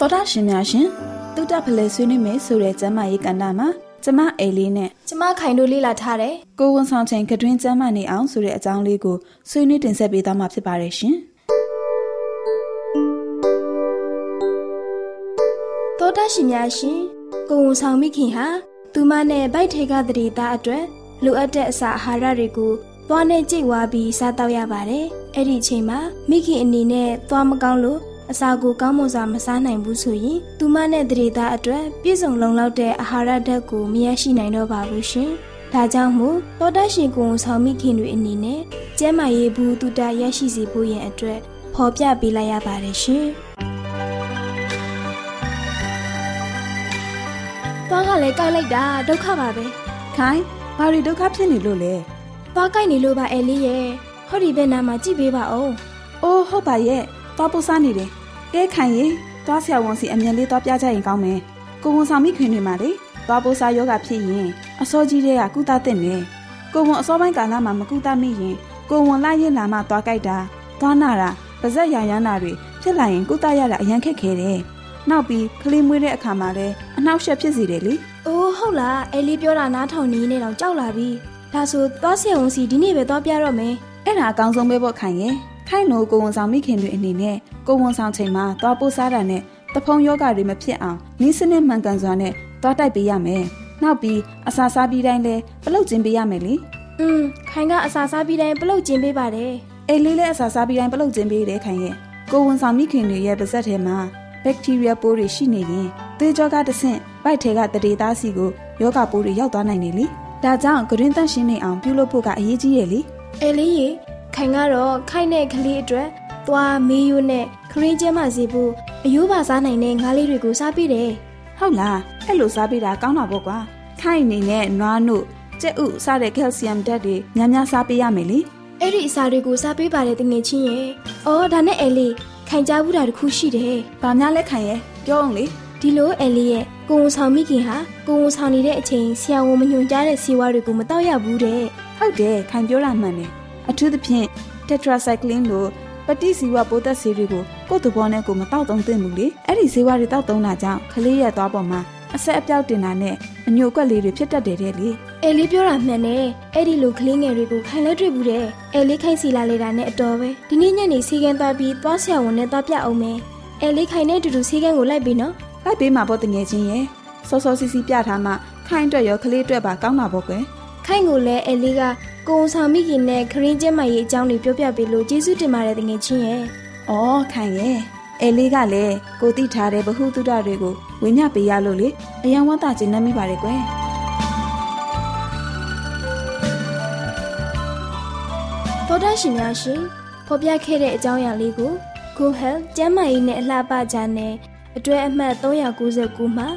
တော်တာရှင်များရှင်တုဒ္ဒဖလဲဆွေးနွေးမယ်ဆိုတဲ့ကျမ်းမာရေးကဏ္ဍမှာကျမအေလေးနဲ့ကျမခိုင်တို့လေ့လာထားတယ်ကိုဝန်ဆောင်ချိန်ကတွင်ကျမ်းမာနေအောင်ဆိုတဲ့အကြောင်းလေးကိုဆွေးနွေးတင်ဆက်ပေးသွားမှာဖြစ်ပါတယ်ရှင်တော်တာရှင်များရှင်ကိုဝန်ဆောင်မိခင်ဟာသူမနဲ့ဗိုက်ထေကတရီသားအတွက်လိုအပ်တဲ့အစာအာဟာရတွေကိုသွားနဲ့ကြိတ်ဝါပြီးစားတော့ရပါတယ်။အဲ့ဒီအချိန်မှာမိခင်အနေနဲ့သွားမကောင်းလို့ အစာကိုကောင်းမွန်စွာမစားနိုင်ဘူးဆိုရင်သူမနဲ့တရေသားအတွက်ပြည့်စုံလုံလောက်တဲ့အာဟာရဓာတ်ကိုမရရှိနိုင်တော့ပါဘူးရှင်။ဒါကြောင့်မို့သောတာရှင်ကိုဆောင်မိခင်တွေအနေနဲ့ကျန်းမာရေးဘူးတုတရရှိစေဖို့ရန်အတွက်ဖော်ပြပေးလိုက်ရပါတယ်ရှင်။သွားကလည်းကြိုက်လိုက်တာဒုက္ခပါပဲ။ခိုင်းဘာတွေဒုက္ခဖြစ်နေလို့လဲ။သွားကြိုက်နေလို့ပါအဲလေးရဲ့ဟောဒီဘက်နားမှာကြည့်ပေးပါဦး။အိုးဟုတ်ပါရဲ့သွားပို့စားနေတယ်။ ကဲခိုင်ရင်သွားဆရာဝန်စီအမြန်လေးသွားပြကြရင်ကောင်းမယ်။ကိုဝန်ဆောင်မိခင်တွေမှာလေသွားပို့စားယောဂဖြစ်ရင်အစောကြီးတဲ့ကကုသတဲ့နေ။ကိုဝန်အစောပိုင်းကာလမှာမကုသမိရင်ကိုဝန်လာရင်လာမှသွားကြိုက်တာသွားနာတာပါဇက်ရရမ်းတာတွေဖြစ်လာရင်ကုသရတာအရန်ခက်ခဲတယ်။နောက်ပြီးကလေးမွေးတဲ့အခါမှာလည်းအနှောက်အယှက်ဖြစ်စေတယ်လေ။အိုးဟုတ်လားအဲလေးပြောတာနားထောင်နေနေတော့ကြောက်လာပြီဒါဆိုသွားဆရာဝန်စီဒီနေ့ပဲသွားပြတော့မယ်အဲ့ဒါအကောင်းဆုံးပဲပေါ့ခိုင်ရဲ့ ခိုင်နိုကိုဝန်ဆောင်မိခင်တွေအနေနဲ့ကိုဝန်ဆောင်ချိန်မှာသွားပို့စားတာနဲ့တဖုံယောဂတွေမဖြစ်အောင်နီးစနစ်မှန်ကန်စွာနဲ့သွားတိုက်ပေးရမယ်နောက်ပြီးအစာစားပြီးတိုင်းလဲပလုတ်ကျင်းပေးရမယ်လေอืมခိုင်ကအစာစားပြီးတိုင်းပလုတ်ကျင်းပေးပါတယ်အေးလေးလည်းအစာစားပြီးတိုင်းပလုတ်ကျင်းပေးတယ်ခိုင်ရဲ့ကိုဝန်ဆောင်မိခင်တွေရဲ့ပါဇက်ထဲမှာဘက်တီးရီးယားပိုးတွေရှိနေရင်သေကြောကတဆင့်ဗိုက်ထဲကတရေသားစီကိုယောဂပိုးတွေရောက်သွားနိုင်တယ်လေဒါကြောင့်ဂရင်းတန့်ရှင်းနေအောင်ပြုလုပ်ဖို့ကအရေးကြီးရဲ့လေအဲလေးရေ ခိုင်ကတော့ခိုင်တဲ့ကလေးအတွက်သွားမေးယူနဲ့ခရင်းကျဲမှစီဖို့အယိုးပါစားနိုင်တဲ့ငါးလေးတွေကိုစားပေးတယ်ဟုတ်လားအဲ့လိုစားပေးတာကောင်းတာပေါ့ကွာခိုင်အနေနဲ့နွားနို့ကြက်ဥစတဲ့ကယ်လ်ဆီယမ်ဓာတ်တွေများများစားပေးရမယ်လေအဲ့ဒီအစာတွေကိုစားပေးပါတယ်တငယ်ချင်းရဲ့အော်ဒါနဲ့အဲလေးခိုင်ကြဘူးတာတခုရှိတယ်။ဘာများလဲခိုင်ရဲ့ပြောအောင်လေဒီလိုအဲလေးရဲ့ကိုဝန်ဆောင်မိခင်ဟာကိုဝန်ဆောင်နေတဲ့အချိန်ဆရာဝန်မညွှန်ကြားတဲ့ဆေးဝါးတွေကိုမတောက်ရဘူးတဲ့ဟုတ်တယ်ခိုင်ပြောတာမှန်တယ် အထူးသဖြင့် tetracycline လို့ပဋိဇီဝပိုးသက်ဆေးတွေကိုကိုယ့်သဘောနဲ့ကိုမတောက်သုံးသင့်ဘူးလေအဲ့ဒီဆေးဝါးတွေတောက်သုံးတာကြောင့်ကလေးရဲ့သွားပေါ်မှာအဆက်အပြောက်တင်တာနဲ့အညိုကွက်လေးတွေဖြစ်တတ်တယ်တဲ့လေအဲလေးပြောတာမှန်တယ်အဲ့ဒီလိုကလေးငယ်တွေကိုခိုင်လဲတွေ့ဘူးတဲ့အဲလေးခိုင်စီလာလေတာနဲ့အတော်ပဲဒီနေ့ညနေစီကန်းသွားပြီးသွားဆရာဝန်နဲ့သွားပြအောင်မယ်အဲလေးခိုင်နဲ့အတူတူစီကန်းကိုလိုက်ပြီနော်လိုက်ပေးမှာပေါ့တငယ်ချင်းရဲ့စောစောစီစီပြထားမှခိုင်းအတွက်ရောကလေးအတွက်ပါကောင်းတာပေါ့ကွယ် ခိုင်ကိုလည်းအဲလေးကကိုုံဆောင်မိခင်နဲ့ခရင်းကျင်းမကြီးအကြောင်းတွေပြောပြပေးလို့ကျေးဇူးတင်ပါတယ်တငယ်ချင်းရဲ့။အော်ခိုင်ရဲ့အဲလေးကလည်းကိုတိထားတဲ့ဗဟုသုတတွေကိုဝေမျှပေးရလို့လေအယံဝတ်တာကျင်နေမိပါတယ်ကွယ်သောတာရှင်များရှင်ဖော်ပြခဲ့တဲ့အကြောင်းအရာလေးကို Good Health ကျန်းမာရေးနဲ့အလှပကြနဲ့အတွဲအမှတ်399မှာ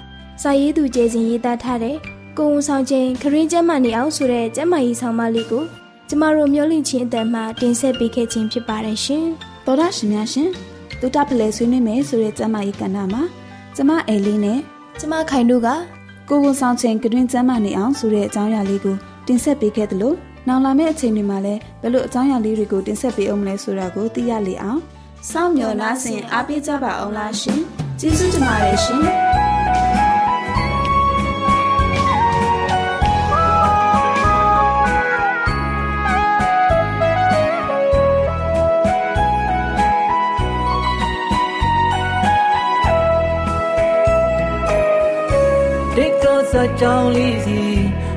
စာရေးသူကျေစဉ်ရေးသားထားတဲ့ ကိုယ်ဝန်ဆောင်ခြင်းခရင်းကျန်းမာနေအောင်ဆိုတဲ့ကျန်းမာရေးဆောင်မလေးကိုကျမတို့မျိုးလင့်ချင်းအတန်မှတင်ဆက်ပေးခဲ့ခြင်းဖြစ်ပါတယ်ရှင်။။သောတာရှင်များရှင်တူတာပလဲဆွေးနွေးမယ်ဆိုတဲ့ကျမ်းမာရေးကဏ္ဍမှာကျမအဲလေးနဲ့ကျမခိုင်တို့ကကိုဝန်ဆောင်ချိန်ကတွင်ကျမ်းမာနေအောင်ဆိုတဲ့အကြောင်းအရာလေးကိုတင်ဆက်ပေးခဲ့သလိုနောက်လာမယ့်အချိန်တွေမှာလည်းဘယ်လိုအကြောင်းအရာလေးတွေကိုတင်ဆက်ပေးအောင်မလဲဆိုတာကိုသိရလေအောင်စောင့်မျှော်နှားဆင်အားပေးကြပါအောင်လားရှင်။ကျေးဇူးတင်ပါတယ်ရှင်။ ကောစကြောင်းလေးစီ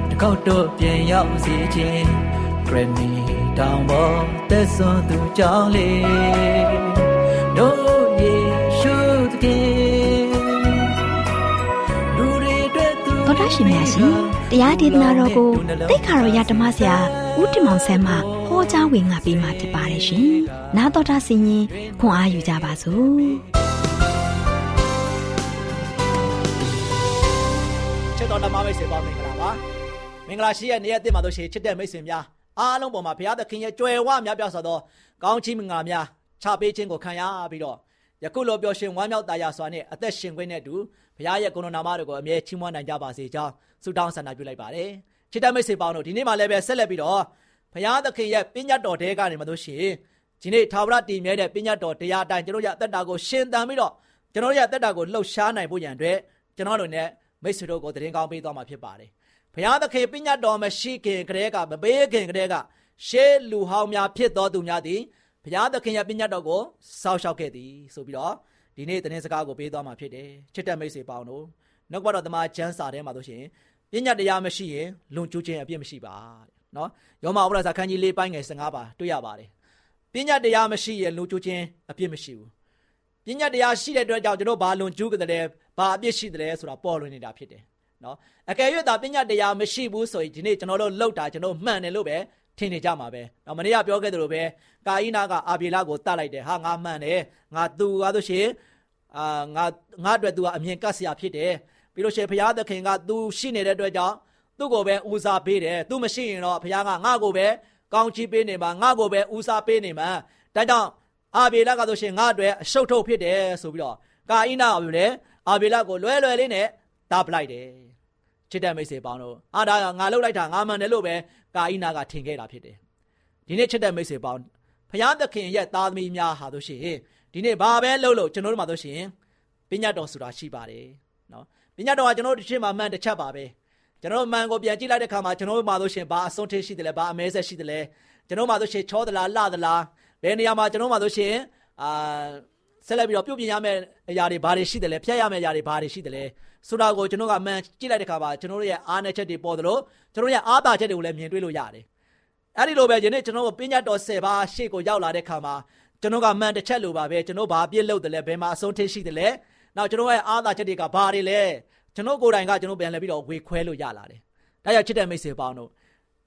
တစ်ခေါက်တော့ပြန်ရောက်စီခြင်းဂရမီတောင်ပေါ်သက်စွန်သူကြောင်းလေးတို့ယေရှုသခင်လူတွေအတွက်သူသောတာရှင်များရှင်တရားဒေသနာတော်ကိုတိတ်ခါတော်ရဓမ္မဆရာဦးတင်မောင်ဆန်းမှဟောကြားဝင်ငါပေးมาဖြစ်ပါတယ်ရှင်။နာတော်တာဆင်ရင်ခွန်အားယူကြပါစို့။ ဆွေပေါင်းမင်္ဂလာပါမင်္ဂလာရှိတဲ့နေ့ရက်တင်ပါလို့ရှိရင်ချစ်တဲ့မိတ်ဆွေများအားလုံးပေါ်မှာဘုရားသခင်ရဲ့ကြွယ်ဝများပြားစွာသောကောင်းချီးမင်္ဂလာများချပေးခြင်းကိုခံရပြီးတော့ယခုလိုပျော်ရွှင်ဝမ်းမြောက်တာယာစွာနဲ့အသက်ရှင်ခွင့်နဲ့အတူဘုရားရဲ့ဂုဏနာမတော်ကိုအမြဲချီးမွမ်းနိုင်ကြပါစေကြောင်းဆုတောင်းဆန္ဒပြုလိုက်ပါတယ်ချစ်တဲ့မိတ်ဆွေပေါင်းတို့ဒီနေ့မှလည်းပဲဆက်လက်ပြီးတော့ဘုရားသခင်ရဲ့ပညာတော်တဲကနေမှလို့ရှိရင်ဒီနေ့သာဝရတည်မြဲတဲ့ပညာတော်တရားအတိုင်းကျွန်တော်ရဲ့အသက်တာကိုရှင်သန်ပြီးတော့ကျွန်တော်ရဲ့အသက်တာကိုလှုပ်ရှားနိုင်ဖို့ရန်အတွက်ကျွန်တော်တို့ ਨੇ မိတ်ဆွေတို့ကိုတရင်ကောင်းပေးသွားမှာဖြစ်ပါတယ်။ဘုရားသခင်ပညာတော်မရှိခင်ကတည်းကမပေးခင်ကတည်းကရှေးလူဟောင်းများဖြစ်တော်သူများသည်ဘုရားသခင်ရဲ့ပညာတော်ကိုစောင့်ရှောက်ခဲ့သည်ဆိုပြီးတော့ဒီနေ့တရင်စကားကိုပေးသွားမှာဖြစ်တယ်။ချစ်တဲ့မိတ်ဆွေပေါင်းတို့နောက်ကတော်သမားကျမ်းစာထဲမှာဆိုရှင်ပညာတရားမရှိရင်လွန်ကျူးခြင်းအပြစ်မရှိပါတဲ့။နော်။ယောမဩဝါဒစာခန်းကြီး၄ပိုင်းငယ်15ပါတွေ့ရပါတယ်။ပညာတရားမရှိရင်လွန်ကျူးခြင်းအပြစ်မရှိဘူး။ပညာတရားရှိတဲ့အတွက်ကြောင့်ကျွန်တော်ဘာလွန်ကျူးကြတယ် ဘာအပြစ်ရှိတယ်ဆိုတာပေါ်လွင်နေတာဖြစ်တယ်နော်အကယ်၍သာပညာတရားမရှိဘူးဆိုရင်ဒီနေ့ကျွန်တော်တို့လောက်တာကျွန်တော်မှန်တယ်လို့ပဲထင်နေကြမှာပဲနော်မနေ့ကပြောခဲ့သလိုပဲကာအိနာကအာဘေလကိုတတ်လိုက်တယ်ဟာငါမှန်တယ်ငါသူကားဆိုရှင်အာငါငါအတွက်သူကအမြင်ကတ်စရာဖြစ်တယ်ပြီးလို့ရှိရင်ဘုရားသခင်ကသူရှိနေတဲ့အတွက်ကြောင့်သူ့ကိုပဲဦးစားပေးတယ်သူမရှိရင်တော့ဘုရားကငါ့ကိုပဲကောင်းချီးပေးနေမှာငါ့ကိုပဲဦးစားပေးနေမှာဒါကြောင့်အာဘေလကဆိုရှင်ငါအတွက်အရှုပ်ထုတ်ဖြစ်တယ်ဆိုပြီးတော့ကာအိနာကပြောတယ် အာဘေလကိုလွဲလွယ်လေးနဲ့တားပလိုက်တယ်ချစ်တဲ့မိတ်ဆွေပေါင်းတို့အာဒါကငါလှုပ်လိုက်တာငါမှန်တယ်လို့ပဲကာအိနာကထင်ခဲ့တာဖြစ်တယ်ဒီနေ့ချစ်တဲ့မိတ်ဆွေပေါင်းဖျားသခင်ရဲ့သားသမီးများဟာတို့ရှိရင်ဒီနေ့ဘာပဲလှုပ်လို့ကျွန်တော်တို့မှာတို့ရှိရင်ပညာတော်ဆိုတာရှိပါတယ်နော်ပညာတော်ကကျွန်တော်တို့တစ်ချက်မှမှန်တစ်ချက်ပါပဲကျွန်တော်မှန်ကိုပြန်ကြည့်လိုက်တဲ့ခါမှာကျွန်တော်တို့မှာတို့ရှင်ဘာအစွန်းထင်းရှိတယ်လဲဘာအမဲဆက်ရှိတယ်လဲကျွန်တော်မှာတို့ရှင်ချောသလားလှသလားဘယ်နေရာမှာကျွန်တော်မှာတို့ရှင်အာ ဆက်လက်ပြီးတော့ပြုတ်ပြင်ရမယ့်အရာတွေဘာတွေရှိတယ်လဲဖျက်ရမယ့်အရာတွေဘာတွေရှိတယ်လဲဆိုတာကိုကျွန်တော်ကမှန်ကြည့်လိုက်တဲ့ခါမှာကျွန်တော်တို့ရဲ့အားနည်းချက်တွေပေါ်သလိုကျွန်တော်ရဲ့အားသာချက်တွေကိုလည်းမြင်တွေ့လို့ရတယ်အဲ့ဒီလိုပဲယနေ့ကျွန်တော်တို့ပညာတော်10ပါးရှေ့ကိုရောက်လာတဲ့ခါမှာကျွန်တော်ကမှန်တစ်ချက်လိုပါပဲကျွန်တော်ဘာပြည့်လို့တယ်လဲဘယ်မှာအဆုံးထိရှိတယ်လဲနောက်ကျွန်တော်ရဲ့အားသာချက်တွေကဘာတွေလဲကျွန်တော်ကိုယ်တိုင်ကကျွန်တော်ပြန်လဲပြီးတော့ဝေခွဲလို့ရလာတယ်ဒါကြောင့်ချစ်တဲ့မိတ်ဆွေပေါင်းတို့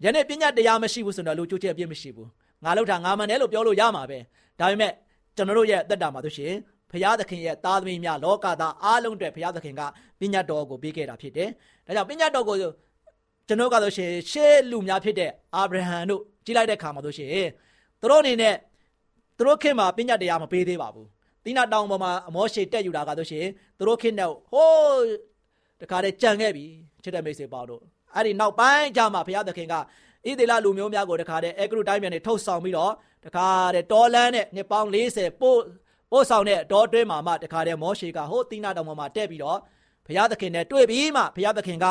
ယနေ့ပညာတရားမရှိဘူးဆိုတော့လူကျိုးချက်အပြည့်မရှိဘူးငါလောက်တာငါမှန်တယ်လို့ပြောလို့ရမှာပဲဒါပေမဲ့ ကျွန်တော်တို့ရဲ့အသက်တာမှာတို့ရှင်ဖရာသခင်ရဲ့သားသမီးများလောကသားအားလုံးအတွက်ဖရာသခင်ကပညာတော်ကိုပေးခဲ့တာဖြစ်တယ်ဒါကြောင့်ပညာတော်ကိုကျွန်တော်ကဆိုရှင်ရှေးလူများဖြစ်တဲ့အာဗြဟံတို့ကြည်လိုက်တဲ့ခါမှာဆိုရှင်သူတို့အနေနဲ့သူတို့ခင်မှာပညာတရားမပေးသေးပါဘူးတိနာတောင်ပေါ်မှာအမောရှေတက်ယူတာကဆိုရှင်သူတို့ခင်နဲ့ဟိုးတခါတည်းကြံခဲ့ပြီချစ်တဲ့မိတ်ဆွေပေါတို့အဲ့ဒီနောက်ပိုင်းကျမှဘုရားသခင်ကဣသေလလူမျိုးများကိုတခါတည်းအဲဂရုတိုင်းပြန်နေထုတ်ဆောင်ပြီးတော့ တခါတည်းတော်လန်းနဲ့နှစ်ပေါင်း40ပို့ပို့ဆောင်တဲ့တောအတွင်းမှာမှတခါတည်းမောရှေကဟိုတိနာတောင်ပေါ်မှာတက်ပြီးတော့ဘဘုရားသခင်နဲ့တွေ့ပြီးမှဘုရားသခင်က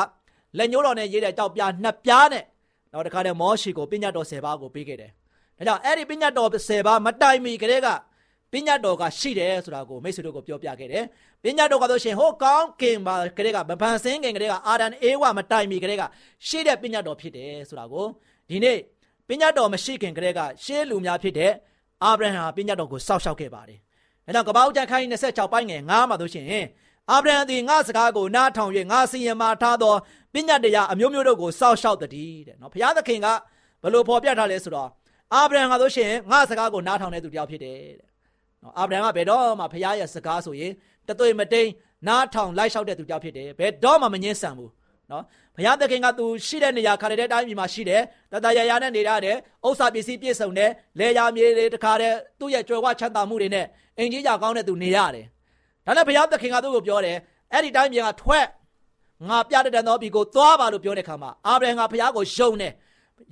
လက်ညှိုးတော်နဲ့ရေးတဲ့ကြောက်ပြားနှစ်ပြားနဲ့နောက်တစ်ခါတည်းမောရှိကိုပညတ်တော်10ပါးကိုပေးခဲ့တယ်။ဒါကြောင့်အဲ့ဒီပညတ်တော်10ပါးမတိုင်မီကလေးကပညတ်တော်ကရှိတယ်ဆိုတာကိုမိတ်ဆွေတို့ကိုပြောပြခဲ့တယ်။ပညတ်တော်ကဆိုရှင်ဟိုကောင်းကင်ပါကလေးကမပန်ဆင်းခင်ကလေးကအာဒန်အေဝမတိုင်မီကလေးကရှိတဲ့ပညတ်တော်ဖြစ်တယ်ဆိုတာကိုဒီနေ့ ပညတ်တော်မရှိခင်ကလေးကရှေးလူများဖြစ်တဲ့အာဗြဟံဟာပညတ်တော်ကိုစောက်ရှောက်ခဲ့ပါတယ်။ဒါကြောင့်ကပ္ပဦးကျမ်းခိုင်း26ပိုင်းငယ်9မှာဆိုရှင်အာဗြဟံသည်ငါစကားကိုနားထောင်၍ငါစီရင်မှာထားသောပညတ်တရားအမျိုးမျိုးတို့ကိုစောက်ရှောက်တည်းတဲ့နော်ဘုရားသခင်ကဘယ်လိုဖော်ပြထားလဲဆိုတော့အာဗြဟံကဆိုရှင်ငါစကားကိုနားထောင်တဲ့သူတယောက်ဖြစ်တယ်တဲ့နော်အာဗြဟံကဘယ်တော့မှဘုရားရဲ့စကားဆိုရင်တသွေမတိန်နားထောင်လိုက်လျှောက်တဲ့သူတယောက်ဖြစ်တယ်ဘယ်တော့မှမငင်းဆန်ဘူးနော် ဘုရားသခင်ကသူရှိတဲ့နေရာခါတဲ့အတိုင်းပြည်မှာရှိတယ်တတရရနဲ့နေရတယ်ဥစ္စာပစ္စည်းပြည့်စုံတယ်လေယာမြေတွေတခါတဲ့သူ့ရဲ့ကြွယ်ဝချမ်းသာမှုတွေနဲ့အင်ကြီးကြကောင်းတဲ့သူနေရတယ်ဒါနဲ့ဘုရားသခင်ကသူ့ကိုပြောတယ်အဲ့ဒီတိုင်းပြည်ကထွက်ငါပြတဲ့တန်တော်ပြည်ကိုသွားပါလို့ပြောတဲ့ခါမှာအာဗြဟံကဘုရားကိုယုံတယ်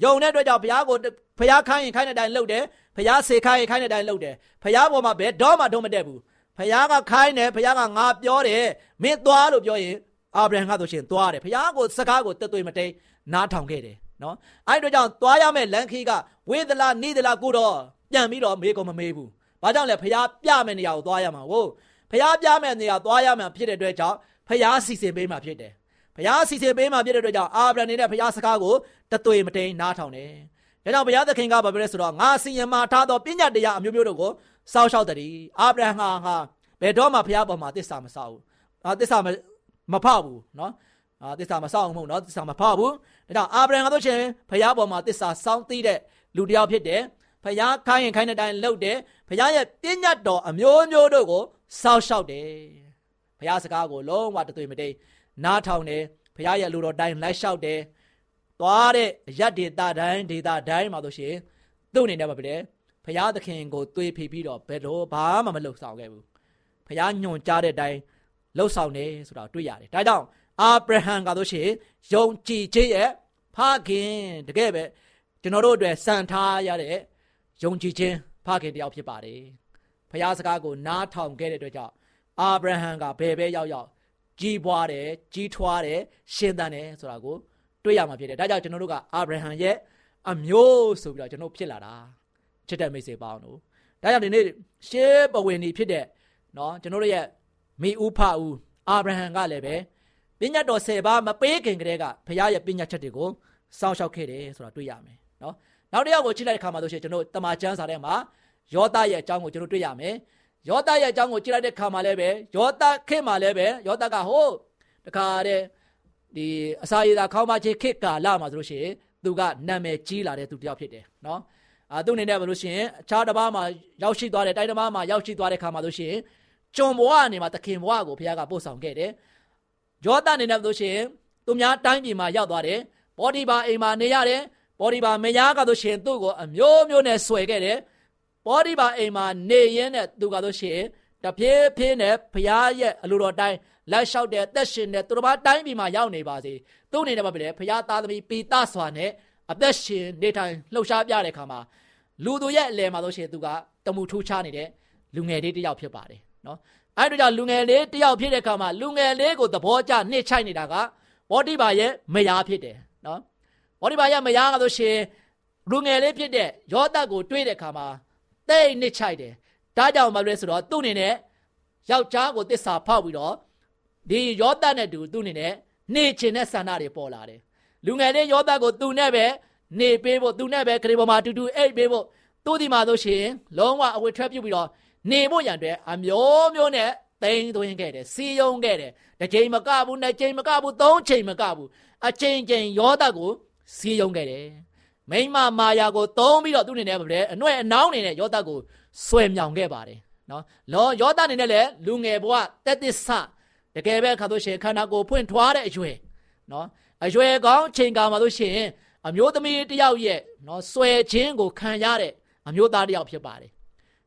ယုံတဲ့အတွက်ကြောင့်ဘုရားကိုဘုရားခိုင်းရင်ခိုင်းတဲ့အတိုင်းလုပ်တယ်ဘုရားစေခိုင်းရင်ခိုင်းတဲ့အတိုင်းလုပ်တယ်ဘုရားပေါ်မှာဘယ်တော့မှတော့မတက်ဘူးဘုရားကခိုင်းတယ်ဘုရားကငါပြောတယ်မင်းသွားလို့ပြောရင် အာဗြဟံကဆိုရှင်သွားတယ်ဘုရားကိုစကားကိုတက်သွေးမတိန်နားထောင်ခဲ့တယ်နော်အဲ့တို့ကြောင့်သွားရမယ့်လမ်းခီးကဝေဒလာနိဒလာကိုတော့ပြန်ပြီးတော့မေးကုန်မမေးဘူးဘာကြောင့်လဲဘုရားပြမယ့်နေရာကိုသွားရမှာဟုတ်ဘုရားပြမယ့်နေရာသွားရမှာဖြစ်တဲ့အတွက်ကြောင့်ဘုရားစီစဉ်ပေးမှာဖြစ်တယ်ဘုရားစီစဉ်ပေးမှာဖြစ်တဲ့အတွက်ကြောင့်အာဗြဟံနေတဲ့ဘုရားစကားကိုတသွေမတိန်နားထောင်တယ်ဒါကြောင့်ဘုရားသခင်ကဘာပြောလဲဆိုတော့ငါစီရင်မှာထားသောပညာတရားအမျိုးမျိုးတို့ကိုစောင့်ရှောက်တည်းအာဗြဟံဟာဟာဘယ်တော့မှဘုရားပေါ်မှာတစ္ဆာမဆောက်ဘူးအာတစ္ဆာမ မဖောက်ဘူးနော်အာတစ္ဆာမဆောင်ဘူးနော်တစ္ဆာမဖောက်ဘူးဒါကြောင့်အာဗြဟံကဆိုရှင်ဖခင်ပေါ်မှာတစ္ဆာစောင်းသိတဲ့လူတစ်ယောက်ဖြစ်တယ်ဖခင်ခိုင်းရင်ခိုင်းတဲ့အတိုင်းလုပ်တယ်ဖခင်ရဲ့ပြည့်ညတ်တော်အမျိုးမျိုးတို့ကိုစောက်ရှောက်တယ်ဖခင်စကားကိုလုံးဝတသွေမတိမ်နားထောင်တယ်ဖခင်ရဲ့လူတော်တိုင်းလိုက်လျှောက်တယ်သွားတဲ့အရတ်ဒေတာတိုင်းဒေတာတိုင်းမှာဆိုရှင်သူ့အနေနဲ့မဖြစ်တယ်ဖခင်သခင်ကိုတွေးဖိပြီးတော့ဘယ်တော့ဘာမှမလုပ်ဆောင်ခဲ့ဘူးဖခင်ညွန်ကြားတဲ့အတိုင်း လှုပ်ဆောင်တယ်ဆိုတာတွေ့ရတယ်ဒါကြောင့်အာဗြဟံကဆိုရှင်ယုံကြည်ခြင်းရဲ့ဖခင်တကယ်ပဲကျွန်တော်တို့အတွက်စံထားရတဲ့ယုံကြည်ခြင်းဖခင်တယောက်ဖြစ်ပါတယ်ဘုရားစကားကိုနားထောင်ခဲ့တဲ့အတွက်ကြောင့်အာဗြဟံကဘယ်ပဲရောက်ရောက်ကြီးပွားတယ်ကြီးထွားတယ်ရှင်သန်တယ်ဆိုတာကိုတွေ့ရမှာဖြစ်တယ်ဒါကြောင့်ကျွန်တော်တို့ကအာဗြဟံရဲ့အမျိုးဆိုပြီးတော့ကျွန်တော်ဖြစ်လာတာချစ်တဲ့မိတ်ဆွေပေါင်းတို့ဒါကြောင့်ဒီနေ့ရှေးပဝင်နေဖြစ်တဲ့เนาะကျွန်တော်တို့ရဲ့ မိဦးဖဦးအာဗြဟံကလည်းပဲပညာတော်၁၀ပါးမပေးခင်ကတည်းကဘုရားရဲ့ပညာချက်တွေကိုစောင့်ရှောက်ခဲ့တယ်ဆိုတာတွေ့ရမယ်နော်နောက်တစ်ယောက်ကိုကြည့်လိုက်တဲ့ခါမှာဆိုရှင်ကျွန်တော်တမန်ကျမ်းစာထဲမှာယောသရဲ့အကြောင်းကိုကျွန်တော်တွေ့ရမယ်ယောသရဲ့အကြောင်းကိုကြည့်လိုက်တဲ့ခါမှာလည်းပဲယောသခေတ်မှာလည်းပဲယောသကဟိုးတခါတဲ့ဒီအစာရည်သာခေါင်းမချေခေတ်ကာလမှာဆိုလို့ရှိရင်သူကနာမည်ကြီးလာတဲ့သူတစ်ယောက်ဖြစ်တယ်နော်အာသူအနေနဲ့ဘယ်လိုရှိရင်အခြားတစ်ပါးမှာရောက်ရှိသွားတဲ့တိုင်းတစ်ပါးမှာရောက်ရှိသွားတဲ့ခါမှာဆိုရှင် ကျွန်ဘဝအနေမှာသခင်ဘဝကိုဘုရားကပို့ဆောင်ခဲ့တယ်ယောသအနေနဲ့ဆိုရှင်သူများတိုင်းပြည်မှာရောက်သွားတယ်ဘောဒီဘာအိမ်မှာနေရတယ်ဘောဒီဘာမယားကဆိုရှင်သူ့ကိုအမျိုးမျိုးနဲ့ဆွဲခဲ့တယ်ဘောဒီဘာအိမ်မှာနေရင်းနဲ့သူကဆိုရှင်တဖြည်းဖြည်းနဲ့ဘုရားရဲ့အလိုတော်တိုင်းလက်လျှောက်တဲ့သက်ရှင်တဲ့သူတစ်ပါးတိုင်းပြည်မှာရောက်နေပါစေသူ့အနေနဲ့ပဲဘုရားသားသမီးပီတစွာနဲ့အသက်ရှင်နေထိုင်လှုပ်ရှားပြတဲ့ခါမှာလူတို့ရဲ့အလယ်မှာဆိုရှင်သူကတမှုထူးခြားနေတဲ့လူငယ်လေးတစ်ယောက်ဖြစ်ပါတယ် နော်အဲ့ဒါကြောင့်လူငယ်လေးတစ်ယောက်ဖြစ်တဲ့ခါမှာလူငယ်လေးကိုသဘောကျနှိမ့်ချိုက်နေတာကဘောတိဘာရဲ့မယားဖြစ်တယ်နော်ဘောတိဘာရဲ့မယားကဆိုရှင်လူငယ်လေးဖြစ်တဲ့ယောသကိုတွေးတဲ့ခါမှာတိတ်နှိမ့်ချိုက်တယ်ဒါကြောင့်မလဲဆိုတော့သူ့အနေနဲ့ယောက်ျားကိုတစ္ဆာဖောက်ပြီးတော့ဒီယောသနဲ့တူသူ့အနေနဲ့နေချင်တဲ့ဆန္ဒတွေပေါ်လာတယ်လူငယ်လေးယောသကိုသူနဲ့ပဲနေပေးဖို့သူနဲ့ပဲခရီးပေါ်မှာတူတူအိတ်ပေးဖို့သူ့ဒီမှာဆိုရှင်လုံးဝအဝတ်ထွက်ပြုတ်ပြီးတော့ နေဖို့ရန်အတွက်အမျိုးမျိုးနဲ့တိန်သွင်းခဲ့တယ်စီယုံခဲ့တယ်တစ်ချိန်မကဘူးနှစ်ချိန်မကဘူးသုံးချိန်မကဘူးအချိန်ချိန်ယောသကိုစီယုံခဲ့တယ်မိမမာယာကိုသုံးပြီးတော့သူ့အနေနဲ့ပဲအနှဲ့အနှောင်းနေနဲ့ယောသကိုဆွဲမြောင်ခဲ့ပါတယ်နော်လောယောသအနေနဲ့လည်းလူငယ်ဘဝတက်တစ္ဆတကယ်ပဲခါလို့ရှိရင်ခန္ဓာကိုယ်ဖွင့်ထွားတဲ့အရွယ်နော်အရွယ်ကောင်းချိန်ကာမှာလို့ရှိရင်အမျိုးသမီးတယောက်ရဲ့နော်ဆွဲခြင်းကိုခံရတဲ့အမျိုးသားတယောက်ဖြစ်ပါတယ်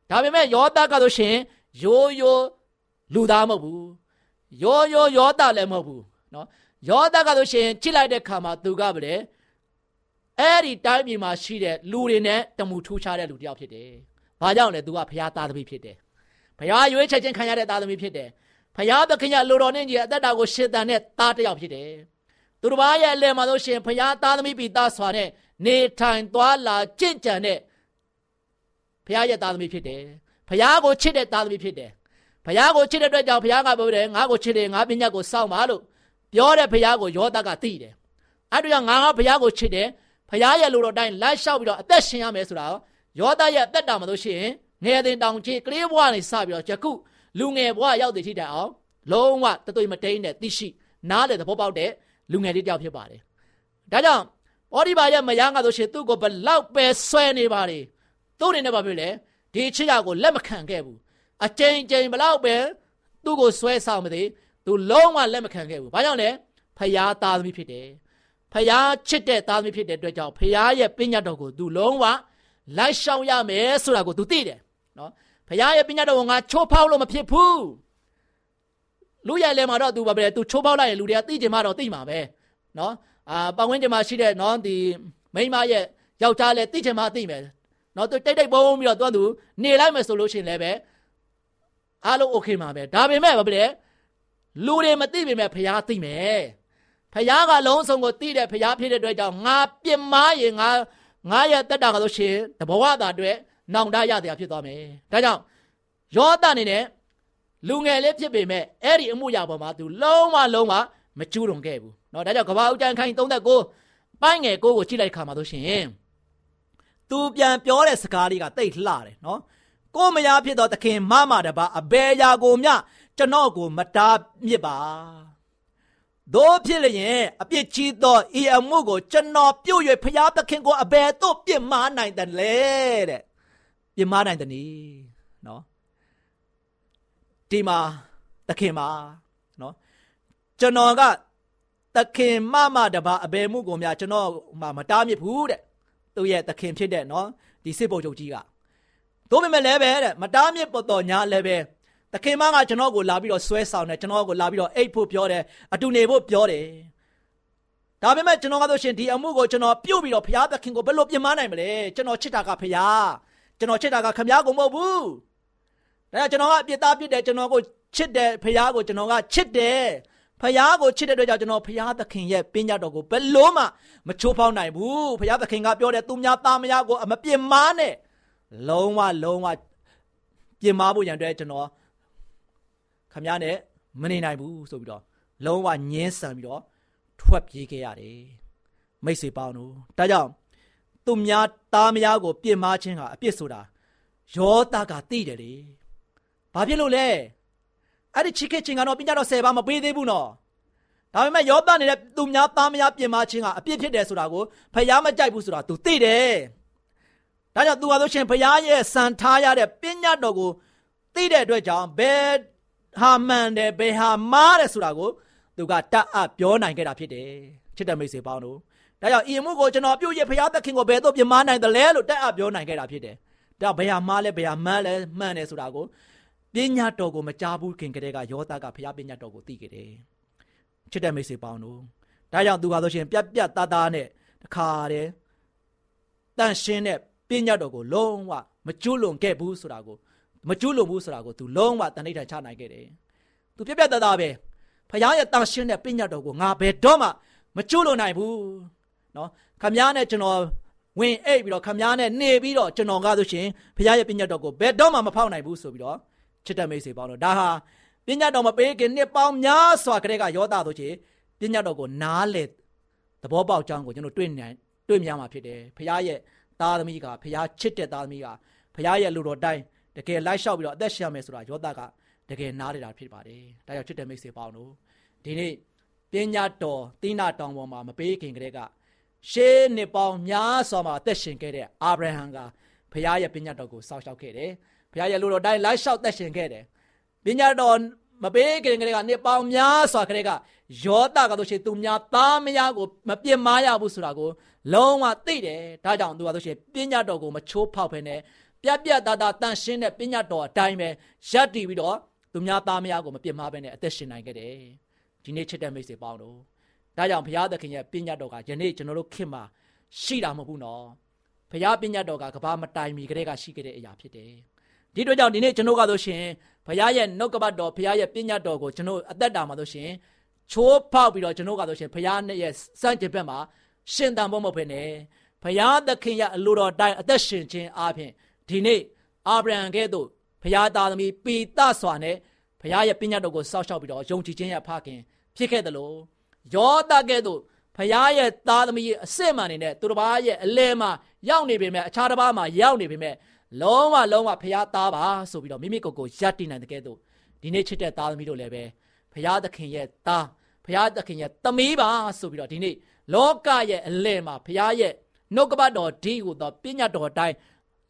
ဒါပေမဲ့ယောသကဆိုရှင်ရိုးရိုးလူသားမဟုတ်ဘူးရိုးရိုးယောသလည်းမဟုတ်ဘူးနော်ယောသကဆိုရှင်ချစ်လိုက်တဲ့ခါမှာသူကပဲလေအဲ့ဒီတိုင်းပြည်မှာရှိတဲ့လူတွေနဲ့တမှုထူးခြားတဲ့လူတယောက်ဖြစ်တယ်။ဘာကြောင့်လဲသူကဘုရားသားသမီးဖြစ်တယ်။ဘုရားရွေးချယ်ခြင်းခံရတဲ့သားသမီးဖြစ်တယ်။ဖရာသခင်ရဲ့လူတော်နဲ့ကြီးအသက်တာကိုရှင်းတန်တဲ့သားတစ်ယောက်ဖြစ်တယ်သူတစ်ပါးရဲ့အလယ်မှာဆိုရှင်ဖရာသားသမီးပြီးသားစွာနဲ့နေထိုင်သွားလာကြင့်ကြံတဲ့ ဖရာရဲ့သားသမီးဖြစ်တယ်ဖရာကိုချစ်တဲ့သားသမီးဖြစ်တယ်ဖရာကိုချစ်တဲ့အတွက်ကြောင့်ဖရာကပြောတယ်ငါကိုချစ်တယ်ငါပညာကိုစောင့်ပါလို့ပြောတဲ့ဖရာကိုယောသကသိတယ်အဲ့ဒါကြောင့်ငါကဖရာကိုချစ်တယ်ဖရာရဲ့လူတော်တိုင်းလိုက်လျှောက်ပြီးတော့အသက်ရှင်ရမယ်ဆိုတာယောသရဲ့အသက်တာမှာလို့ရှိရင်ငယ်တဲ့တောင်ချေကလေးဘဝနေစပြီးတော့ယခုလူငယ်ဘဝရောက်တဲ့ထိတိုင်အောင်လုံးဝတသွေးမတိန်တဲ့သိရှိနားလေသဘောပေါက်တဲ့လူငယ်လေးတယောက်ဖြစ်ပါတယ်။ဒါကြောင့်ဩဒီဘာရဲ့မယားကဆိုရှင်သူ့ကိုဘလောက်ပဲဆွဲနေပါလေ သူ့အနေနဲ့ဘာဖြစ်လဲဒီချစ်ရကိုလက်မခံခဲ့ဘူးအကြိမ်ကြိမ်ဘလောက်ပဲသူ့ကိုဆွဲဆောင်မသိသူလုံးဝလက်မခံခဲ့ဘူး။ဘာကြောင့်လဲဖျားသားသမီးဖြစ်တယ်။ဖျားချစ်တဲ့သားသမီးဖြစ်တဲ့အတွက်ကြောင့်ဖျားရဲ့ပညာတော်ကိုသူလုံးဝလိုက်ရှောင်ရမယ်ဆိုတာကိုသူသိတယ်နော်ဖခင်ရဲ့ပညာတော်ကိုငါချိုးဖောက်လို့မဖြစ်ဘူးလူရဲ့လဲမှာတော့သူဘာပဲသူချိုးဖောက်လိုက်ရင်လူတွေကသိကြမှာတော့သိမှာပဲနော်အာပတ်ဝန်းကျင်မှာရှိတဲ့နော်ဒီမိန်းမရဲ့ယောက်ျားလဲသိချင်မှသိမယ် နော်သူတိတ်တိတ်ပုံပြီးတော့သူကသူနေလိုက်မယ်ဆိုလို့ရှိရင်လည်းပဲအားလုံးโอเคမှာပဲဒါပေမဲ့ဘာပဲလူတွေမသိပေမဲ့ဖခင်သိမယ်ဖခင်ကလုံးစုံကိုသိတဲ့ဖခင်ဖြစ်တဲ့အတွက်ကြောင့်ငါပြစ်မှားရင်ငါငါရဲ့တက်တာကလို့ရှိရင်တဘဝတာအတွက်နောင်တရတရားဖြစ်သွားမယ်။ဒါကြောင့်ယောသအနေနဲ့လူငယ်လေးဖြစ်ပေမဲ့အဲ့ဒီအမှုရာပေါ်မှာသူလုံးဝလုံးဝမကျူးလွန်ခဲ့ဘူး။เนาะဒါကြောင့်ကဘာဦးကျန်ခိုင်39ပိုင်းငယ်ကိုကိုကြည့်လိုက်ခါမှာဆိုရှင် သူပြန်ပြောတဲ့စကားလေးကတိတ်လှတယ်နော်ကိုမယားဖြစ်တော့သခင်မမတပါအဘယ်ယာကိုမျှကျွန်တော်ကိုမတားမြစ်ပါတို့ဖြစ်လျင်အပြစ်ကြီးသောဤအမှုကိုကျွန်တော်ပြုတ်၍ဖျားသခင်ကိုအဘယ်သို့ပြစ်မှားနိုင်တယ်လဲတဲ့ပြစ်မှားနိုင်တယ်နီနော်ဒီမှာသခင်ပါနော်ကျွန်တော်ကသခင်မမတပါအဘယ်မှုကိုများကျွန်တော်မှမတားမြစ်ဘူးတဲ့ သူ့ရဲ့သခင်ဖြစ်တဲ့နော်ဒီစစ်ပုံချုပ်ကြီးကတို့ပေမဲ့လည်းပဲတဲ့မတားမြစ်ပေါ်တော်ညာလည်းပဲသခင်မကကျွန်တော်ကိုလာပြီးတော့ဆွဲဆောင်တယ်ကျွန်တော်ကိုလာပြီးတော့အိတ်ဖို့ပြောတယ်အတူနေဖို့ပြောတယ်ဒါပေမဲ့ကျွန်တော်ကဆိုရှင်ဒီအမှုကိုကျွန်တော်ပြုတ်ပြီးတော့ဘုရားသခင်ကိုဘယ်လိုပြင်မနိုင်မလဲကျွန်တော်ချစ်တာကဘုရားကျွန်တော်ချစ်တာကခမည်းကိုမဟုတ်ဘူးဒါကြောင့်ကျွန်တော်ကအပြစ်သားပြစ်တယ်ကျွန်တော်ကိုချစ်တယ်ဖခင်ကိုကျွန်တော်ကချစ်တယ် ဖခင်ကိုချစ်တဲ့အတွက်ကြောင့်ကျွန်တော်ဖခင်သခင်ရဲ့ပညာတော်ကိုဘယ်လို့မှမချိုးဖောက်နိုင်ဘူးဖခင်သခင်ကပြောတယ်သူများသားမယားကိုအမပြစ်မားနဲ့လုံးဝလုံးဝပြင်မာဖို့ရန်အတွက်ကျွန်တော်ခမည်းနဲ့မနေနိုင်ဘူးဆိုပြီးတော့လုံးဝညင်းဆန်ပြီးတော့ထွက်ပြေးခဲ့ရတယ်မိတ်ဆွေပေါင်းတို့ဒါကြောင့်သူများသားမယားကိုပြစ်မှားခြင်းကအပြစ်ဆိုတာယောသားကသိတယ်လေဘာဖြစ်လို့လဲ အဲ့ဒီချစ်ခဲ့ခြင်းကတော့ပညာတော်၁၀ပါးမပေးသေးဘူးနော်ဒါပေမဲ့ယောသားနေတဲ့သူများသားမယားပြင်မာခြင်းကအပြစ်ဖြစ်တယ်ဆိုတာကိုဖယားမကြိုက်ဘူးဆိုတာ तू သိတယ်ဒါကြောင့် तू ဟာဆိုရှင်ဖယားရဲ့စံထားရတဲ့ပညာတော်ကိုသိတဲ့အတွက်ကြောင့်ဘယ်ဟာမှန်တယ်ဘယ်ဟာမှားတယ်ဆိုတာကိုသူကတတ်အပ်ပြောနိုင်ခဲ့တာဖြစ်တယ်ချစ်တဲ့မိတ်ဆွေပေါင်းတို့ဒါကြောင့်ဤမှုကိုကျွန်တော်ပြုတ်ရဖရားသခင်ကိုဘယ်တော့ပြမနိုင်တယ်လဲလို့တက်အပ်ပြောနိုင်ခဲ့တာဖြစ်တယ်ဒါဘယ်ဟာမှားလဲဘယ်ဟာမှန်းလဲမှန်တယ်ဆိုတာကို ပညာတော်ကိုမကြားဘူးခင်ကလေးကယောသကဖရားပညာတော်ကိုသိခဲ့တယ်ချစ်တဲ့မိတ်ဆွေပေါင်းတို့ဒါကြောင့်သူကဆိုရှင်ပြက်ပြက်သားသားနဲ့တခါတည်းတန့်ရှင်းတဲ့ပညာတော်ကိုလုံးဝမကျွလွန်ခဲ့ဘူးဆိုတာကိုမကျွလွန်ဘူးဆိုတာကိုသူလုံးဝတဏိဋ္ဌာချနိုင်ခဲ့တယ်သူပြက်ပြက်သားသားပဲဖရားရဲ့တန့်ရှင်းတဲ့ပညာတော်ကိုငါဘယ်တော့မှမကျွလွန်နိုင်ဘူးနော်ခမားနဲ့ကျွန်တော်ဝင်အိပ်ပြီးတော့ခမားနဲ့နေပြီးတော့ကျွန်တော်ကားဆိုရှင်ဘုရားရဲ့ပညာတော်ကိုဘယ်တော့မှမဖောက်နိုင်ဘူးဆိုပြီးတော့ ချစ်တဲ့မိတ်ဆွေပေါင်းတို့ဒါဟာပညာတော်မပေးခင်နှစ်ပေါင်းများစွာကလေးကယောသားဆိုချေပညာတော်ကိုနားလေသဘောပေါက်ကြောင်းကိုကျွန်တော်တွေ့နိုင်တွေ့မြင်မှာဖြစ်တယ်ဘုရားရဲ့သားသမီးကဘုရားချစ်တဲ့သားသမီးကဘုရားရဲ့လူတော်တိုင်းတကယ်လိုက်လျှောက်ပြီးတော့အသက်ရှင်ရမယ်ဆိုတာယောသားကတကယ်နားလေတာဖြစ်ပါတယ်ဒါကြောင့်ချစ်တဲ့မိတ်ဆွေပေါင်းတို့ဒီနေ့ပညာတော်တိနာတောင်ပေါ်မှာမပေးခင်ကလေးကရှေးနှစ်ပေါင်းများစွာမှာအသက်ရှင်ခဲ့တဲ့အာဗြဟံကဘုရားရဲ့ပညာတော်ကိုစောင့်ရှောက်ခဲ့တယ်။ ဘုရားရဲ့လူတော်တိုင်းလိုက်လျှောက်သက်ရှင်ခဲ့တယ်။ပညာတော်မပေးခင်ကလေးကနှစ်ပေါင်းများစွာကလေးကယောသကတို့ရှိသူများသားမယားကိုမပြစ်မှားရဘူးဆိုတာကိုလုံးဝသိတယ်။ဒါကြောင့်သူကတို့ရှိပညာတော်ကိုမချိုးဖောက်ဖ ೇನೆ ပြက်ပြက်သားသားတန်ရှင်းတဲ့ပညာတော်အတိုင်းပဲရပ်တည်ပြီးတော့သူများသားမယားကိုမပြစ်မှားဘဲနဲ့အသက်ရှင်နိုင်ခဲ့တယ်။ဒီနေ့ချစ်တဲ့မိတ်ဆွေပေါင်းတို့ဒါကြောင့်ဘုရားသခင်ရဲ့ပညာတော်ကယနေ့ကျွန်တော်တို့ခင်မှာရှိတာမဟုတ်ဘူးနော်ဘုရားပညာတော်ကကဘာမတိုင်မီကလေးကရှိခဲ့တဲ့အရာဖြစ်တယ် ဒီတို့ကြောင့်ဒီနေ့ကျွန်တော်ကဆိုရှင်ဘဘုရားရဲ့နှုတ်ကပတ်တော်ဘုရားရဲ့ပညာတော်ကိုကျွန်တော်အသက်တာမှာဆိုရှင်ချိုးဖောက်ပြီးတော့ကျွန်တော်ကဆိုရှင်ဘုရားနဲ့ရဲ့စံကျင်ဘက်မှာရှင်တန်ဖို့မဟုတ်ဘဲနဲ့ဘုရားသခင်ရဲ့အလိုတော်တိုင်းအသက်ရှင်ခြင်းအပြင်ဒီနေ့အာဗြဟံကဲ့သို့ဘုရားသားသမီးပိသစွာနဲ့ဘုရားရဲ့ပညာတော်ကိုစောင့်ရှောက်ပြီးတော့ယုံကြည်ခြင်းရဲ့ဖခင်ဖြစ်ခဲ့တယ်လို့ယောသကဲ့သို့ဖရားရဲ့သားသမီးရဲ့အစစ်မှန်နေနဲ့သူတစ်ပါးရဲ့အလဲမှာရောက်နေပေမဲ့အခြားတစ်ပါးမှာရောက်နေပေမဲ့ လုံးဝလုံးဝဖရားသားပါဆိုပြီးတော့မိမိကိုယ်ကိုယက်တည်နိုင်တဲ့ကဲ့သို့ဒီနေ့ချစ်တဲ့သားသမီးတို့လည်းပဲဖရားသခင်ရဲ့သားဖရားသခင်ရဲ့သမီးပါဆိုပြီးတော့ဒီနေ့လောကရဲ့အလဲမှာဖရားရဲ့နှုတ်ကပတ်တော်ဒီကိုတော့ပညာတော်အတိုင်း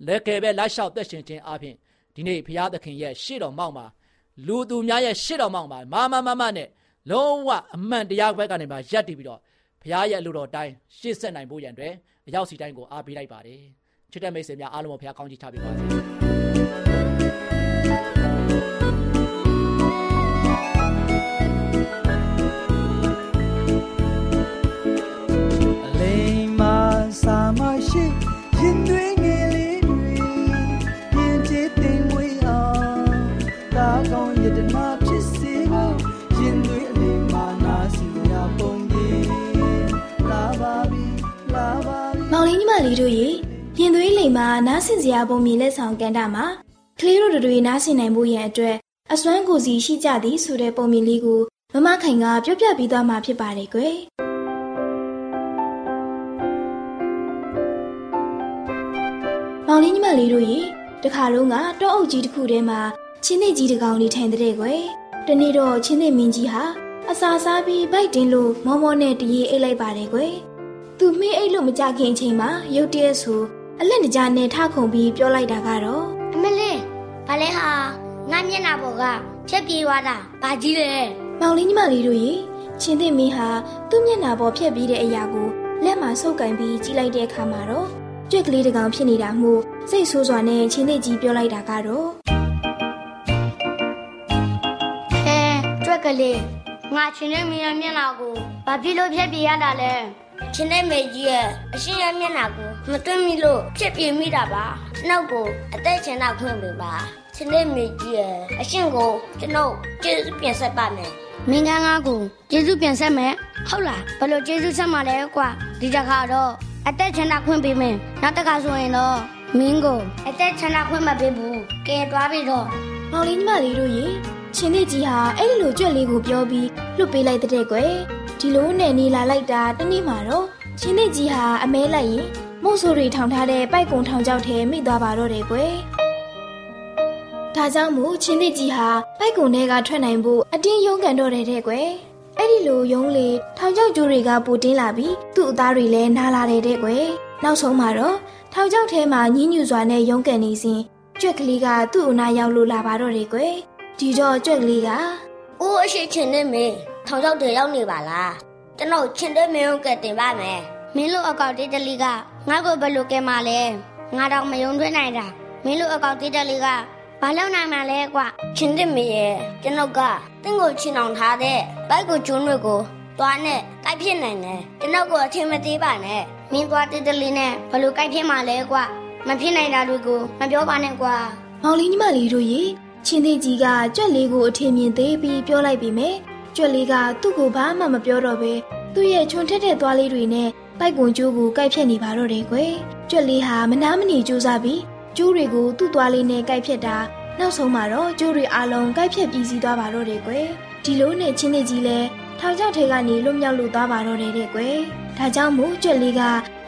လက်ကယ်ပဲလိုက်လျှောက်သက်ရှင်ခြင်းအပြင်ဒီနေ့ဖရားသခင်ရဲ့ရှေ့တော်မောက်မှာလူသူများရဲ့ရှေ့တော်မောက်မှာမာမမမနဲ့လုံးဝအမှန်တရားဘက်ကနေမှရက်တည်ပြီးတော့ဘုရားရဲ့အလိုတော်တိုင်းရှေ့ဆက်နိုင်ဖို့ရန်အတွက်အရောက်စီတိုင်းကိုအားပေးလိုက်ပါတယ် ချစ်တဲ့မိတ်ဆွေများအားလုံးကိုဘုရားကောင်းချီးချပေးပါစေ မ်မှာနားဆင်စရာပုံမြင်လက်ဆောင်ကန်တာမှာကလေးတို့တွေနားဆင်နိုင်ဖို့ရန်အတွက်အစွမ်းကိုစီရှိကြသည်ဆိုတဲ့ပုံမြင်လေးကိုမမခိုင်ကပြောပြပြီးသွားမှာဖြစ်ပါတယ်ကွယ်မောင်လေးညီမလေးတို့ရေတခါလုံးကတောအုပ်ကြီးတစ်ခုထဲမှာချင်းနေကြီးတစ်ကောင်လေးထိုင်တဲ့ကွယ်တနေ့တော့ချင်းနေမင်းကြီးဟာအစာစားပြီးဗိုက်တင်းလို့မောမောနဲ့တရေအိတ်လိုက်ပါတယ်ကွယ်သူမင်းအိတ်လို့မကြခင်အချိန်မှာရုတ်တရက်ဆို အလက်တကြားနဲ့ထခုန်ပြီးပြောလိုက်တာကတော့အမလေးဘာလဲဟာငါမျက်နှာပေါ်ကဖြက်ပြေးသွားတာဘာကြီးလဲမောင်လေးညီမလေးတို့ရေချင်းသစ်မင်းဟာသူ့မျက်နှာပေါ်ဖြက်ပြီးတဲ့အရာကိုလက်မှာဆုပ်ကင်ပြီးကြီးလိုက်တဲ့အခါမှာတော့ကြွက်ကလေးတစ်ကောင်ဖြစ်နေတာမှုစိတ်ဆိုးစွာနဲ့ချင်းသစ်ကြီးပြောလိုက်တာကတော့ဟဲကြွက်ကလေးငါချင်းတဲ့မင်းရဲ့မျက်နှာကိုဘာဖြစ်လို့ဖြက်ပြေးရတာလဲ ချင်းတဲ့မေကြီးရဲ့အရှင်ရဲ့မျက်နှာကိုမတွင်းမိလို့ဖြက်ပြေးမိတာပါနောက်ကိုအသက်ချင်တော့ခွင့်ပေးပါချင်းတဲ့မေကြီးရဲ့အရှင်ကိုကျွန်တော်ကျေးဇူးပြန်ဆက်ပါမယ်မင်းကန်းကားကိုကျေးဇူးပြန်ဆက်မယ်ဟုတ်လားဘယ်လိုကျေးဇူးဆက်မှာလဲကွာဒီတစ်ခါတော့အသက်ချင်တော့ခွင့်ပေးမယ်နောက်တစ်ခါဆိုရင်တော့မင်းကိုအသက်ချင်တော့ခွင့်မပေးဘူးကဲသွားပြီတော့မောင်လေးညီမလေးတို့ရေချင်းသစ်ကြီးဟာအဲ့ဒီလိုကြွက်လေးကိုပြောပြီးလွတ်ပေးလိုက်တဲ့ကွယ် ဒီလိုနဲ့နေလာလိုက်တာတနေ့မှာတော့ချင်းသစ်ကြီးဟာအမဲလိုက်ရင်မို့ဆိုတွေထောင်ထားတဲ့ပိုက်ကုံထောင်ချောက်ထဲမိသွားပါတော့တယ်ကွယ်ဒါကြောင့်မို့ချင်းသစ်ကြီးဟာပိုက်ကုံထဲကထွက်နိုင်ဖို့အတင်းရုန်းကန်တော့တယ်တဲ့ကွယ်အဲ့ဒီလိုရုံးလေထောင်ချောက်ကျိုးတွေကပူတင်းလာပြီးသူ့အသားတွေလည်းနားလာတယ်တဲ့ကွယ်နောက်ဆုံးမှာတော့ထောင်ချောက်ထဲမှာညှင်းညူစွာနဲ့ရုန်းကန်နေစဉ်ကြွက်ကလေးကသူ့အနာရောက်လို့လာပါတော့တယ်ကွယ်ဒီတော့ကြွက်ကလေးက။အိုးအရှိချင်းနဲ့မင်း ထောင်ချောက်တွေရောက်နေပါလား။ကျွန်တော်ချင်းတဲ့မင်းကိုကတင်ပါမယ်။မင်းတို့အကောက်တေးတလီကငါ့ကိုဘယ်လိုကဲမှလဲ။ငါတော့မယုံသွင်းနိုင်တာ။မင်းတို့အကောက်တေးတလီကဘာလောက်နိုင်မှလဲကွ။ချင်းတဲ့မင်းရဲ့ကျွန်တော်ကတင့်ကိုချင်းအောင်ထားတဲ့ဘိုက်ကိုကျွန်းတွေကိုသွားနဲ့ကိုက်ဖြစ်နိုင်တယ်။ကျွန်တော်ကိုအထင်မသေးပါနဲ့။မင်းသွားတေးတလီနဲ့ဘယ်လိုကိုက်ဖြစ်မှလဲကွ။မဖြစ်နိုင်တာတွေကိုမပြောပါနဲ့ကွာ။မောင်လေးညီမလေးတို့ရေချင်းသေးကြီးကကြွက်လေးကိုအထင်မြင်သေးပြီးပြောလိုက်ပြီမယ် ကြွက်လေးကသူ့ကိုဘာမှမပြောတော့ပဲသူ့ရဲ့ချွန်ထက်တဲ့သွားလေးတွေနဲ့ပိုက်ကွန်ကျိုးကိုကိုက်ဖြတ်နေပါတော့တယ်ကွယ်ကြွက်လေးဟာမနာမနေကြိုးစားပြီးကျိုးတွေကိုသူ့သွားလေးနဲ့ကိုက်ဖြတ်တာနောက်ဆုံးမှာတော့ကျိုးတွေအလုံးကိုက်ဖြတ်ပြီးစီးသွားပါတော့တယ်ကွယ်ဒီလိုနဲ့ချင်းသေးကြီးလည်းထောင်ချောက်ထဲကနေလွတ်မြောက်လို့သွားပါတော့တယ်တဲ့ကွယ်ဒါကြောင့်မို့ကြွက်လေးက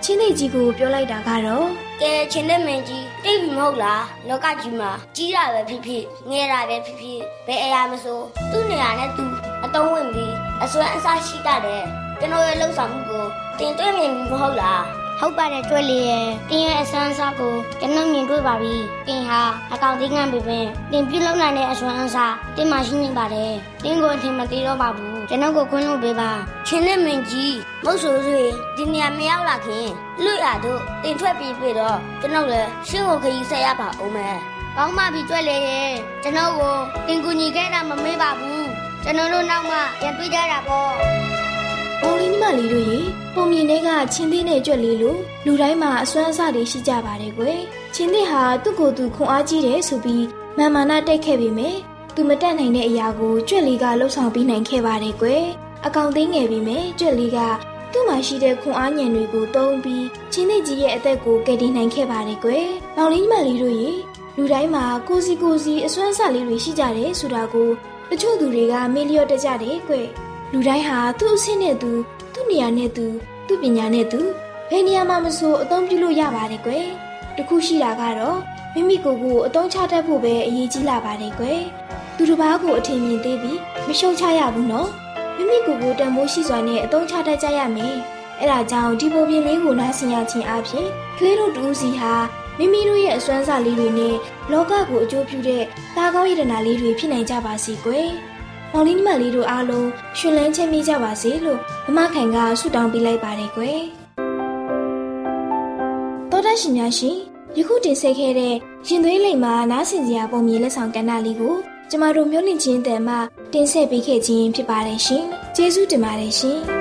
ချင်းသေးကြီးကိုပြောလိုက်တာကတော့ကဲချင်းတဲ့မင်းကြီးတိတ်ပြီမဟုတ်လားလောကကြီးမှာကြီးတာပဲဖြစ်ဖြစ်ငယ်တာပဲဖြစ်ဖြစ်ဘယ်အရာမဆိုသူ့နေရာနဲ့သူ အတုံးဝင်ပြီးအစွမ်းအစားရှိတတ်တယ်ကျွန်တော်ရဲ့လှုပ်ဆောင်မှုကိုတင်သွင်းမြင်ပြီမဟုတ်လားဟုတ်ပါတယ်ကျွဲလေးရဲ့တင်းရဲ့အစွမ်းအစားကိုကျွန်တော်မြင်တွေ့ပါပြီတင်းဟာအကောင်သိငန်းပြီပင်တင်းပြုတ်လုံနိုင်တဲ့အစွမ်းအစားတင်းမှရှိနေပါတယ်တင်းကိုအထင်မသေးတော့ပါဘူးကျွန်တော်ကိုခွင့်လို့ပေးပါချင်းနဲ့မင်းကြီးမဟုတ်ဆိုဆိုရင်ဒီနေရာမရောက်လာခင်လွတ်ရတော့တင်ထွက်ပြီးပြီတော့ကျွန်တော်လည်းရှင်းကိုခရီးဆက်ရပါအောင်မယ်ကောင်းပါပြီကျွဲလေးရဲ့ကျွန်တော်ကိုတင်ကူညီခဲ့တာမမေ့ပါဘူး ကျွန်တော်တို့နောက်မှပြန်တွေ့ကြတာပေါ့။မောင်လေးညီမလေးတို့ရေပုံမြင်တွေကချင်းသေးနဲ့ကြွက်လေးလို့လူတိုင်းမှာအစွမ်းအစတွေရှိကြပါတယ်ကွယ်။ချင်းသေးဟာသူ့ကိုယ်သူခွန်အားကြီးတယ်ဆိုပြီးမာမာနာတိုက်ခဲ့ပေမဲ့သူမတက်နိုင်တဲ့အရာကိုကြွက်လေးကလှုပ်ဆောင်ပြီးနိုင်ခဲ့ပါတယ်ကွယ်။အကောင်သိငယ်ပြီးမယ်ကြွက်လေးကသူ့မှာရှိတဲ့ခွန်အားညံတွေကိုတုံးပြီးချင်းသိကြီးရဲ့အသက်ကိုကယ်တင်နိုင်ခဲ့ပါတယ်ကွယ်။မောင်လေးညီမလေးတို့ရေလူတိုင်းမှာကိုစီကိုစီအစွမ်းစားလေးတွေရှိကြတယ်ဆိုတာကို တချို့သူတွေကမေ့လျော့တတ်ကြတယ်ကွ။လူတိုင်းဟာသူ့အဆင့်နဲ့သူသူ့နေရာနဲ့သူသူ့ပညာနဲ့သူဘယ်နေရာမှာမဆိုအသုံးပြုလို့ရပါတယ်ကွယ်။တခုရှိတာကတော့မိမိကိုယ်ကိုအသုံးချတတ်ဖို့ပဲအရေးကြီးလာပါတယ်ကွယ်။သူတစ်ပါးကိုအထင်မြင်သေးပြီးမရှုံချရဘူးနော်။မိမိကိုယ်ကိုတန်ဖိုးရှိစွာနဲ့အသုံးချတတ်ကြရမယ်။အဲဒါကြောင့်ဒီပုံပြင်လေးကိုနားဆင်ရခြင်းအပြင်ကလေးတို့တူးစီဟာ မိမိတို့ရဲ့အစွမ်းစားလေးတွေနဲ့လောကကိုအကျိုးပြုတဲ့တာကောင်းရတနာလေးတွေဖြစ်နိုင်ကြပါစေကွယ်။မောင်လေးညီမလေးတို့အားလုံးရှင်လန်းချင်းမိကြပါစေလို့မမခိုင်ကဆုတောင်းပေးလိုက်ပါတယ်ကွယ်။တော်တရှင်များရှင်ယခုတင်ဆက်ခဲ့တဲ့ရင်သွေးလိမ်မှာနားဆင်စရာပုံမြင်လက်ဆောင်ကဏ္ဍလေးကိုကျမတို့မျိုးလင့်ချင်းတဲ့မှာတင်ဆက်ပေးခဲ့ခြင်းဖြစ်ပါတယ်ရှင်။ကျေးဇူးတင်ပါတယ်ရှင်။